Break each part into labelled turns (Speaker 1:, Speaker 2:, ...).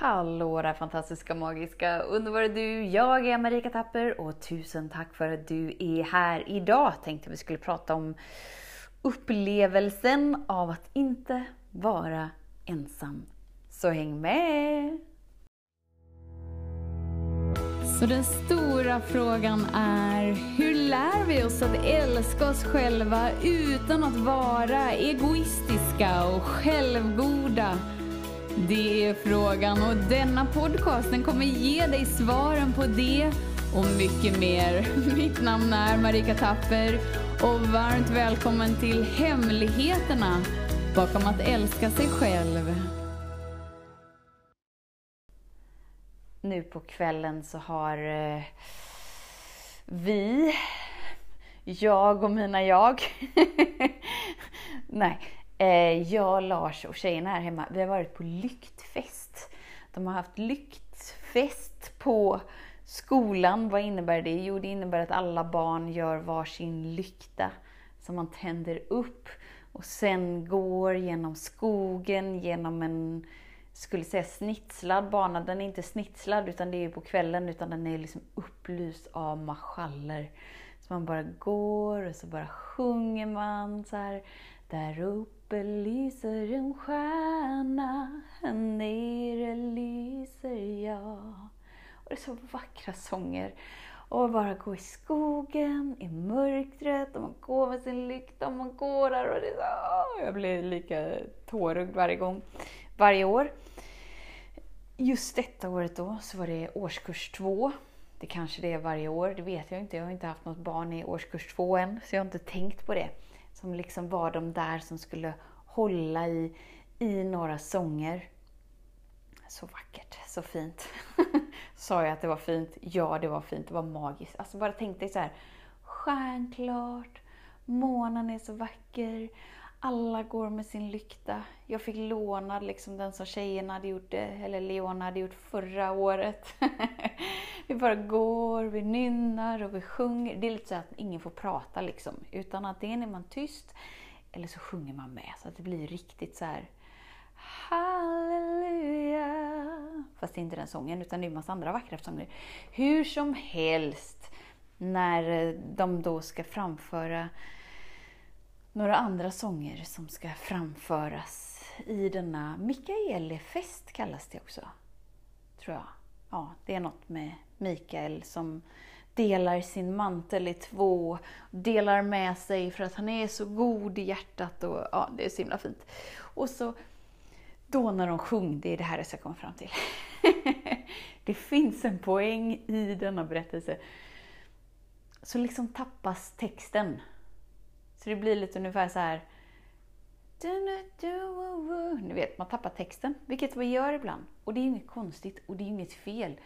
Speaker 1: Hallå där fantastiska, magiska, underbara du! Jag är Marika Tapper och tusen tack för att du är här idag. Tänkte vi skulle prata om upplevelsen av att inte vara ensam. Så häng med! Så den stora frågan är, hur lär vi oss att älska oss själva utan att vara egoistiska och självgoda? Det är frågan och denna podcast den kommer ge dig svaren på det och mycket mer. Mitt namn är Marika Tapper och varmt välkommen till Hemligheterna bakom att älska sig själv. Nu på kvällen så har eh, vi, jag och mina jag, nej, Eh, jag, Lars och tjejerna här hemma, vi har varit på lyktfest. De har haft lyktfest på skolan. Vad innebär det? Jo, det innebär att alla barn gör varsin lykta som man tänder upp och sen går genom skogen, genom en, skulle säga snitslad bana. Den är inte snitslad utan det är på kvällen utan den är liksom upplyst av marschaller. Så man bara går och så bara sjunger man så här. Där uppe lyser en stjärna, här nere lyser jag. Och det är så vackra sånger. Och bara gå i skogen, i mörkret, och man går med sin lykta och man går där och det är så, Jag blir lika tårögd varje gång, varje år. Just detta året då så var det årskurs två. Det kanske det är varje år, det vet jag inte. Jag har inte haft något barn i årskurs två än, så jag har inte tänkt på det som liksom var de där som skulle hålla i, i några sånger. Så vackert, så fint. Sa jag att det var fint? Ja, det var fint. Det var magiskt. Alltså bara tänk dig så här, stjärnklart, månen är så vacker, alla går med sin lykta. Jag fick låna liksom den som tjejerna hade gjort, eller Leona hade gjort förra året. vi bara går, vi nynnar och vi sjunger. Det är lite så att ingen får prata liksom, utan antingen är man tyst eller så sjunger man med så att det blir riktigt så här Halleluja! Fast det är inte den sången, utan det är en massa andra vackra sånger. Hur som helst, när de då ska framföra några andra sånger som ska framföras i denna Mikaelfest kallas det också. Tror jag. Ja, det är något med Mikael som delar sin mantel i två, delar med sig för att han är så god i hjärtat och ja, det är så himla fint. Och så då när de sjöng, det är det här jag ska komma fram till. det finns en poäng i denna berättelse. Så liksom tappas texten. Så det blir lite ungefär så här. Ni vet, man tappar texten, vilket vi gör ibland. Och det är inget konstigt och det är inget fel.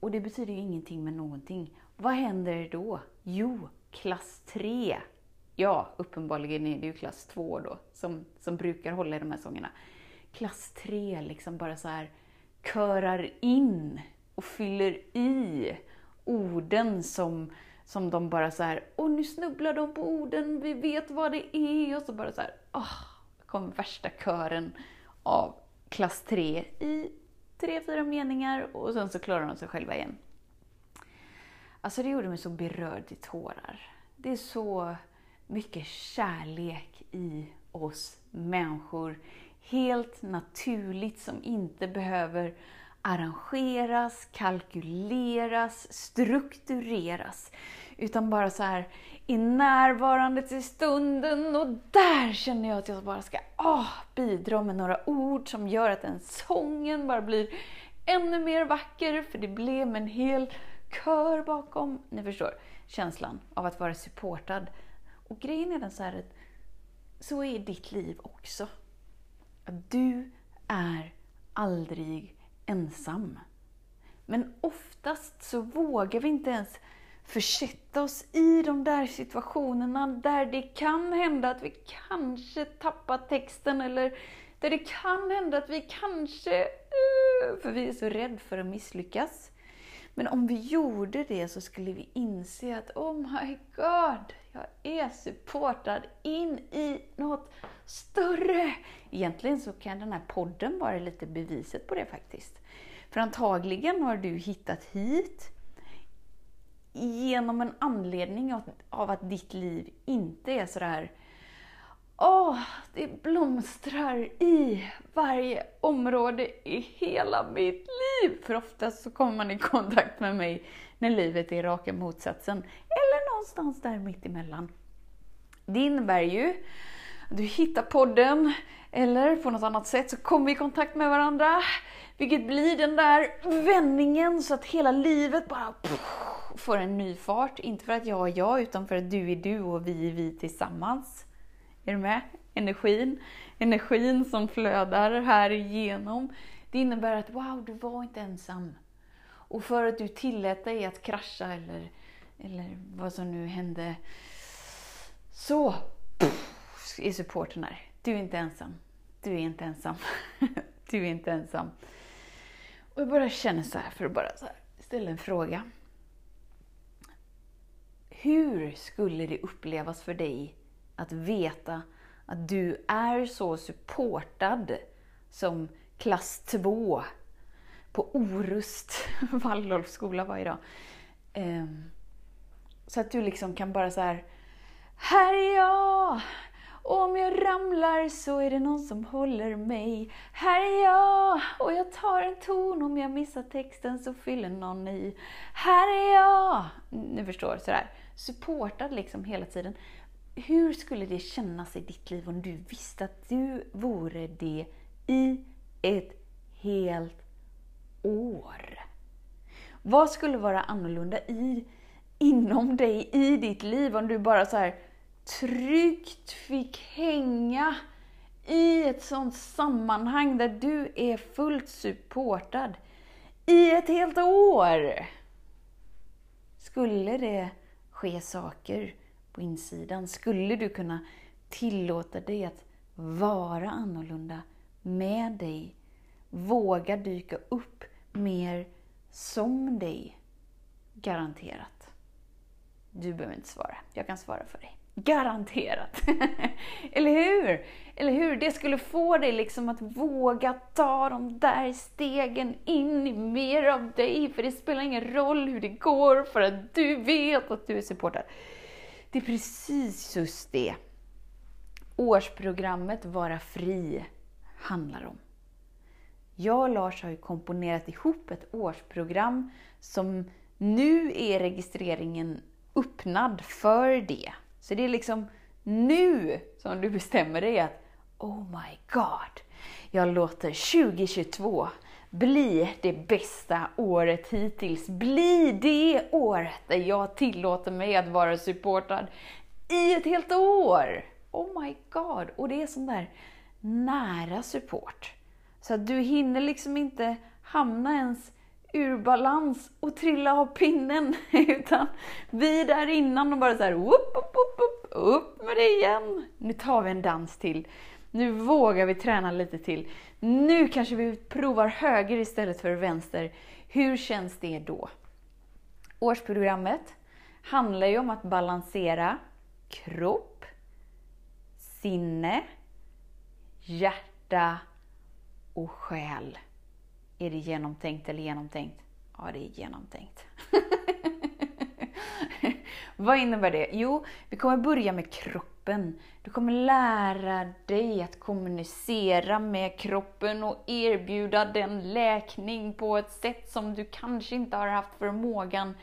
Speaker 1: Och det betyder ju ingenting med någonting. Vad händer då? Jo, klass 3. Ja, uppenbarligen är det ju klass 2 då, som, som brukar hålla i de här sångerna. Klass 3 liksom bara så här körar in och fyller i orden som, som de bara så här, åh nu snubblar de på orden, vi vet vad det är, och så bara så här, åh, kom värsta kören av klass 3 i tre, fyra meningar och sen så klarar de sig själva igen. Alltså det gjorde mig så berörd i tårar. Det är så mycket kärlek i oss människor. Helt naturligt som inte behöver arrangeras, kalkyleras, struktureras. Utan bara så här i närvarandet i stunden och där känner jag att jag bara ska åh, bidra med några ord som gör att den sången bara blir ännu mer vacker för det blev en hel kör bakom. Ni förstår känslan av att vara supportad. Och grejen är den så här att så är ditt liv också. Att du är aldrig ensam. Men oftast så vågar vi inte ens försätta oss i de där situationerna där det kan hända att vi kanske tappar texten eller där det kan hända att vi kanske, eh, för vi är så rädda för att misslyckas. Men om vi gjorde det så skulle vi inse att oh my god, jag är supportad in i något större. Egentligen så kan den här podden vara lite beviset på det faktiskt. För antagligen har du hittat hit genom en anledning av att ditt liv inte är sådär Åh, det blomstrar i varje område i hela mitt liv! För oftast så kommer man i kontakt med mig när livet är raka motsatsen. Någonstans där mittemellan. Det innebär ju att du hittar podden, eller på något annat sätt så kommer vi i kontakt med varandra. Vilket blir den där vändningen så att hela livet bara får en ny fart. Inte för att jag är jag, utan för att du är du och vi är vi tillsammans. Är du med? Energin. Energin som flödar här igenom. Det innebär att wow, du var inte ensam. Och för att du tillät dig att krascha eller, eller vad som nu hände, så pff, är supporten här. Du är inte ensam. Du är inte ensam. du är inte ensam. Och jag bara känner så här, för att bara här, ställa en fråga. Hur skulle det upplevas för dig att veta att du är så supportad som klass 2 på Orust Waldorfskola varje dag. Ehm, så att du liksom kan bara så här, här är jag! Och om jag ramlar så är det någon som håller mig. Här är jag! Och jag tar en ton, om jag missar texten så fyller någon i. Här är jag! Ni förstår, sådär. Supportad liksom hela tiden. Hur skulle det kännas i ditt liv om du visste att du vore det i ett helt år? Vad skulle vara annorlunda i, inom dig, i ditt liv, om du bara så här tryggt fick hänga i ett sånt sammanhang där du är fullt supportad i ett helt år? Skulle det ske saker på insidan? Skulle du kunna tillåta dig att vara annorlunda med dig? Våga dyka upp mer som dig? Garanterat. Du behöver inte svara. Jag kan svara för dig. Garanterat! Eller hur? Eller hur? Det skulle få dig liksom att våga ta de där stegen in i mer av dig, för det spelar ingen roll hur det går, för att du vet att du är supportad. Det är precis just det årsprogrammet Vara Fri handlar om. Jag och Lars har ju komponerat ihop ett årsprogram som nu är registreringen öppnad för det. Så det är liksom nu som du bestämmer dig att Oh my God! Jag låter 2022 bli det bästa året hittills. Bli det året där jag tillåter mig att vara supportad i ett helt år! Oh my God! Och det är sån där nära support. Så att du hinner liksom inte hamna ens ur balans och trilla av pinnen. Utan vi där innan och bara så här, upp, upp, upp, upp, upp med det igen. Nu tar vi en dans till. Nu vågar vi träna lite till. Nu kanske vi provar höger istället för vänster. Hur känns det då? Årsprogrammet handlar ju om att balansera kropp, sinne, hjärta och själ. Är det genomtänkt eller genomtänkt? Ja, det är genomtänkt. Vad innebär det? Jo, vi kommer börja med kroppen. Du kommer lära dig att kommunicera med kroppen och erbjuda den läkning på ett sätt som du kanske inte har haft förmågan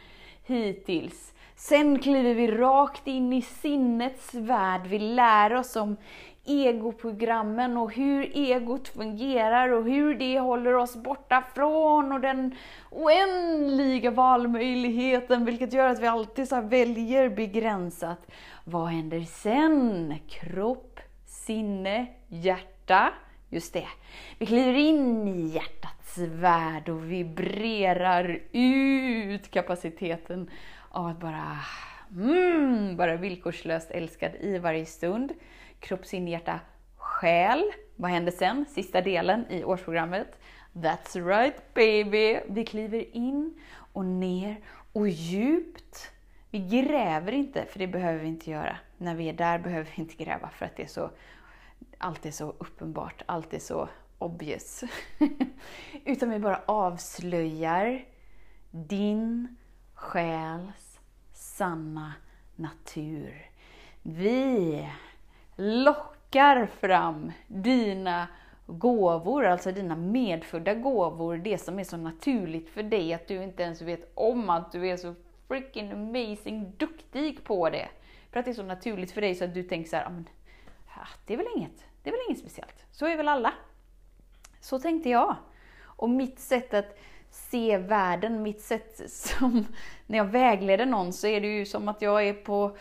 Speaker 1: hittills. Sen kliver vi rakt in i sinnets värld. Vi lär oss om egoprogrammen och hur egot fungerar och hur det håller oss borta från och den oändliga valmöjligheten, vilket gör att vi alltid så väljer begränsat. Vad händer sen? Kropp, sinne, hjärta. Just det. Vi kliver in i hjärtats värld och vibrerar ut kapaciteten av att bara, mm, bara villkorslöst älskad i varje stund kropp, sinne, hjärta, själ. Vad händer sen? Sista delen i årsprogrammet. That's right baby! Vi kliver in och ner och djupt. Vi gräver inte, för det behöver vi inte göra. När vi är där behöver vi inte gräva för att det är så, allt är så uppenbart, allt är så obvious. Utan vi bara avslöjar din själs sanna natur. Vi lockar fram dina gåvor, alltså dina medfödda gåvor, det som är så naturligt för dig att du inte ens vet om att du är så freaking amazing duktig på det. För att det är så naturligt för dig så att du tänker så här, ah, men, det är väl inget, det är väl inget speciellt. Så är väl alla. Så tänkte jag. Och mitt sätt att se världen, mitt sätt som, när jag vägleder någon så är det ju som att jag är på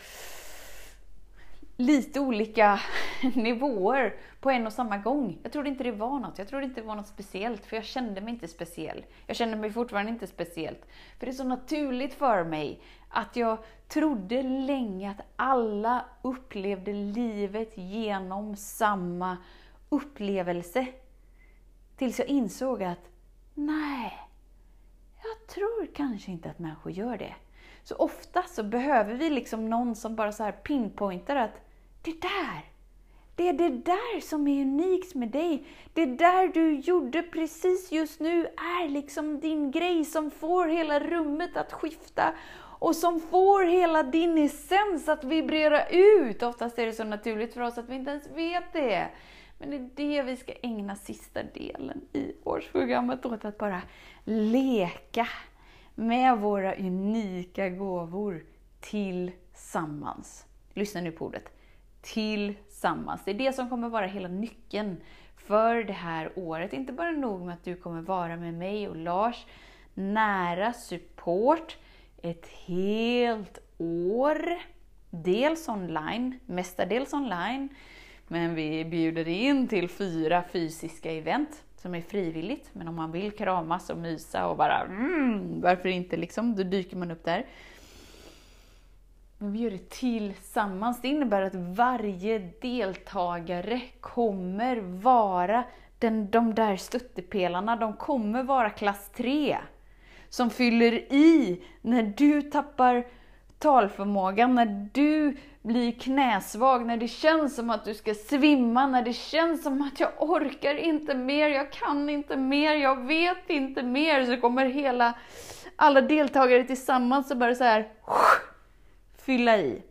Speaker 1: lite olika nivåer på en och samma gång. Jag trodde inte det var något. Jag trodde inte det var något speciellt, för jag kände mig inte speciell. Jag kände mig fortfarande inte speciellt. För det är så naturligt för mig att jag trodde länge att alla upplevde livet genom samma upplevelse. Tills jag insåg att, nej, jag tror kanske inte att människor gör det. Så ofta så behöver vi liksom någon som bara så här pinpointar att det där, det är det där som är unikt med dig. Det där du gjorde precis just nu är liksom din grej som får hela rummet att skifta och som får hela din essens att vibrera ut. Oftast är det så naturligt för oss att vi inte ens vet det. Men det är det vi ska ägna sista delen i årsprogrammet åt, att bara leka med våra unika gåvor tillsammans. Lyssna nu på ordet. Tillsammans. Det är det som kommer vara hela nyckeln för det här året. Inte bara nog med att du kommer vara med mig och Lars nära support ett helt år. Dels online, mestadels online, men vi bjuder in till fyra fysiska event som är frivilligt. Men om man vill kramas och mysa och bara mm, varför inte liksom, då dyker man upp där. Men vi gör det tillsammans. Det innebär att varje deltagare kommer vara den, de där stöttepelarna, de kommer vara klass 3. Som fyller i när du tappar talförmågan, när du blir knäsvag, när det känns som att du ska svimma, när det känns som att jag orkar inte mer, jag kan inte mer, jag vet inte mer, så kommer hela, alla deltagare tillsammans och bara så här fylla i.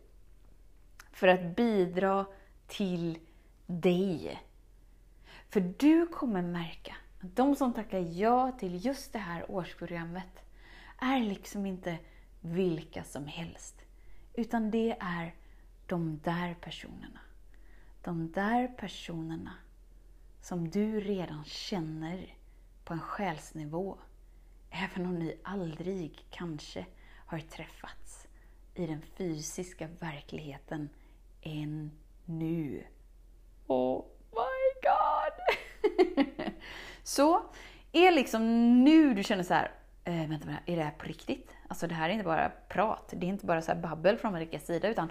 Speaker 1: För att bidra till dig. För du kommer märka att de som tackar ja till just det här årsprogrammet är liksom inte vilka som helst. Utan det är de där personerna. De där personerna som du redan känner på en själsnivå. Även om ni aldrig kanske har träffats i den fysiska verkligheten ännu. Oh my god! så är liksom nu du känner så här, äh, vänta, är det här på riktigt? Alltså det här är inte bara prat, det är inte bara så babbel från Marikas sida, utan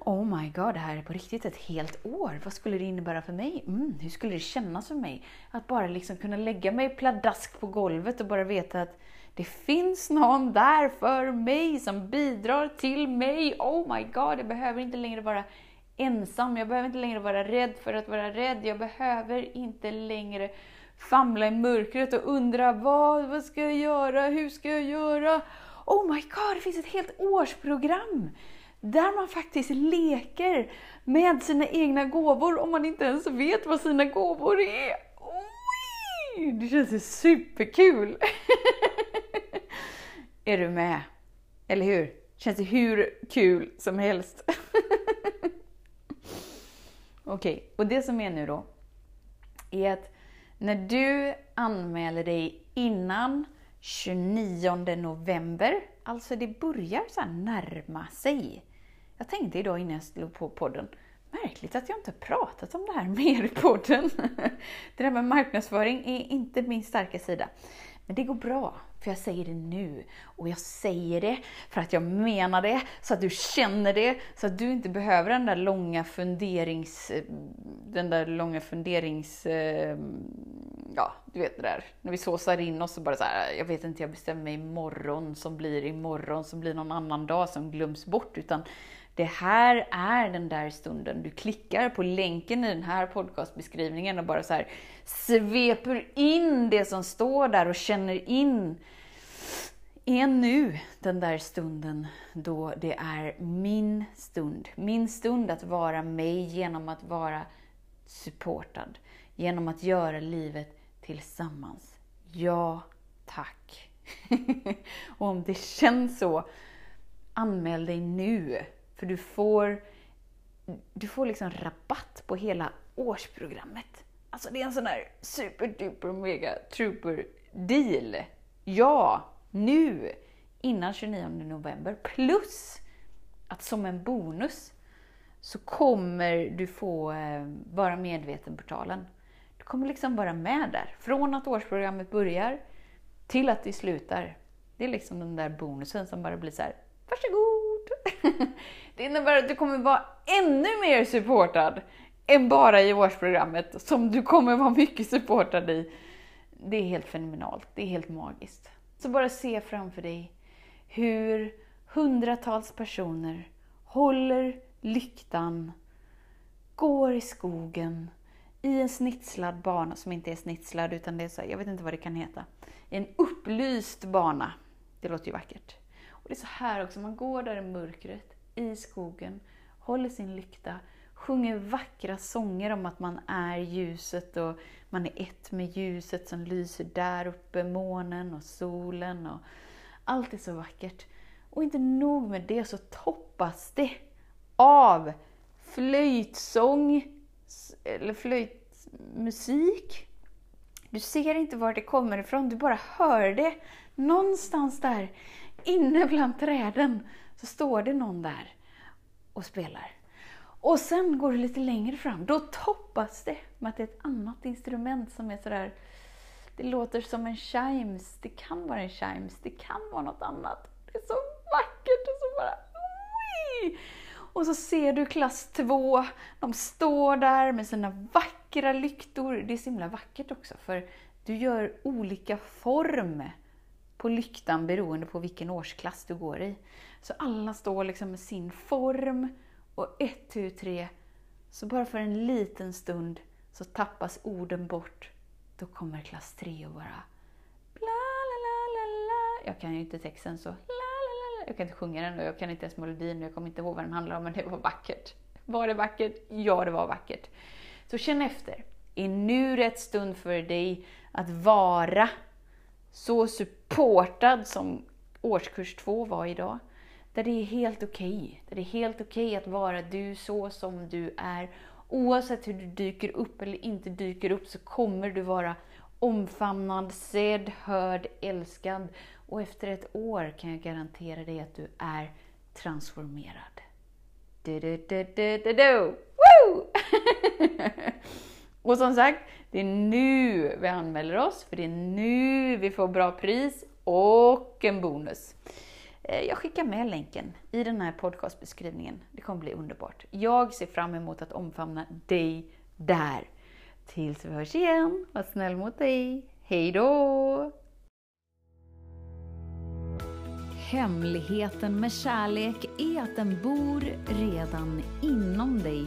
Speaker 1: Oh my god, det här är på riktigt ett helt år. Vad skulle det innebära för mig? Mm, hur skulle det kännas för mig? Att bara liksom kunna lägga mig pladask på golvet och bara veta att det finns någon där för mig som bidrar till mig. Oh my god, jag behöver inte längre vara ensam. Jag behöver inte längre vara rädd för att vara rädd. Jag behöver inte längre famla i mörkret och undra vad, vad ska jag göra? Hur ska jag göra? Oh my god, det finns ett helt årsprogram! Där man faktiskt leker med sina egna gåvor om man inte ens vet vad sina gåvor är. Oj, det känns superkul! är du med? Eller hur? Känns det hur kul som helst. Okej, okay, och det som är nu då, är att när du anmäler dig innan 29 november, alltså det börjar så närma sig. Jag tänkte idag innan jag slog på podden, Märkligt att jag inte pratat om det här mer i podden. Det där med marknadsföring är inte min starka sida. Men det går bra, för jag säger det nu. Och jag säger det för att jag menar det, så att du känner det, så att du inte behöver den där långa funderings... Eh, den där långa funderings... Eh, ja, du vet det där. När vi såsar in oss och bara så här, jag vet inte, jag bestämmer mig imorgon som blir imorgon, som blir någon annan dag som glöms bort. Utan det här är den där stunden. Du klickar på länken i den här podcastbeskrivningen och bara så här sveper in det som står där och känner in är nu den där stunden då det är min stund. Min stund att vara mig genom att vara supportad. Genom att göra livet tillsammans. Ja, tack. och om det känns så, anmäl dig nu. För du får, du får liksom rabatt på hela årsprogrammet. Alltså det är en sån här super duper mega trooper deal. Ja, nu! Innan 29 november. Plus att som en bonus så kommer du få eh, Vara medveten-portalen. Du kommer liksom vara med där. Från att årsprogrammet börjar till att det slutar. Det är liksom den där bonusen som bara blir så här, varsågod! Det innebär att du kommer vara ännu mer supportad än bara i årsprogrammet, som du kommer vara mycket supportad i. Det är helt fenomenalt, det är helt magiskt. Så bara se framför dig hur hundratals personer håller lyktan, går i skogen, i en snitslad bana, som inte är snitslad utan det är så, jag vet inte vad det kan heta, en upplyst bana. Det låter ju vackert. Och det är så här också, man går där i mörkret, i skogen, håller sin lykta, sjunger vackra sånger om att man är ljuset och man är ett med ljuset som lyser där uppe, månen och solen och allt är så vackert. Och inte nog med det så toppas det av flöjtsång, eller flöjtmusik. Du ser inte var det kommer ifrån, du bara hör det. Någonstans där inne bland träden så står det någon där och spelar. Och sen går det lite längre fram, då toppas det med att det är ett annat instrument som är sådär, det låter som en chimes, det kan vara en chimes, det kan vara något annat. Det är så vackert och så bara, oj! Och så ser du klass 2, de står där med sina vackra lyktor. Det är så himla vackert också, för du gör olika form på lyktan beroende på vilken årsklass du går i. Så alla står liksom med sin form och ett, tu, tre, så bara för en liten stund så tappas orden bort. Då kommer klass tre och bara bla, la, la, la, la. Jag kan ju inte texten så la, la, la. Jag kan inte sjunga den och jag kan inte ens melodin och jag kommer inte ihåg vad den handlar om, men det var vackert. Var det vackert? Ja, det var vackert. Så känn efter. Är nu rätt stund för dig att vara så supportad som årskurs två var idag? Där det är helt okej. Okay. Där det är helt okej okay att vara du så som du är. Oavsett hur du dyker upp eller inte dyker upp så kommer du vara omfamnad, sedd, hörd, älskad. Och efter ett år kan jag garantera dig att du är transformerad. Du, du, du, du, du, du. Woo! och som sagt, det är nu vi anmäler oss, för det är nu vi får bra pris och en bonus. Eh, jag skickar med länken i den här podcastbeskrivningen. Det kommer bli underbart. Jag ser fram emot att omfamna dig där. Tills vi hörs igen, var snäll mot dig. Hej då! Hemligheten med kärlek är att den bor redan inom dig.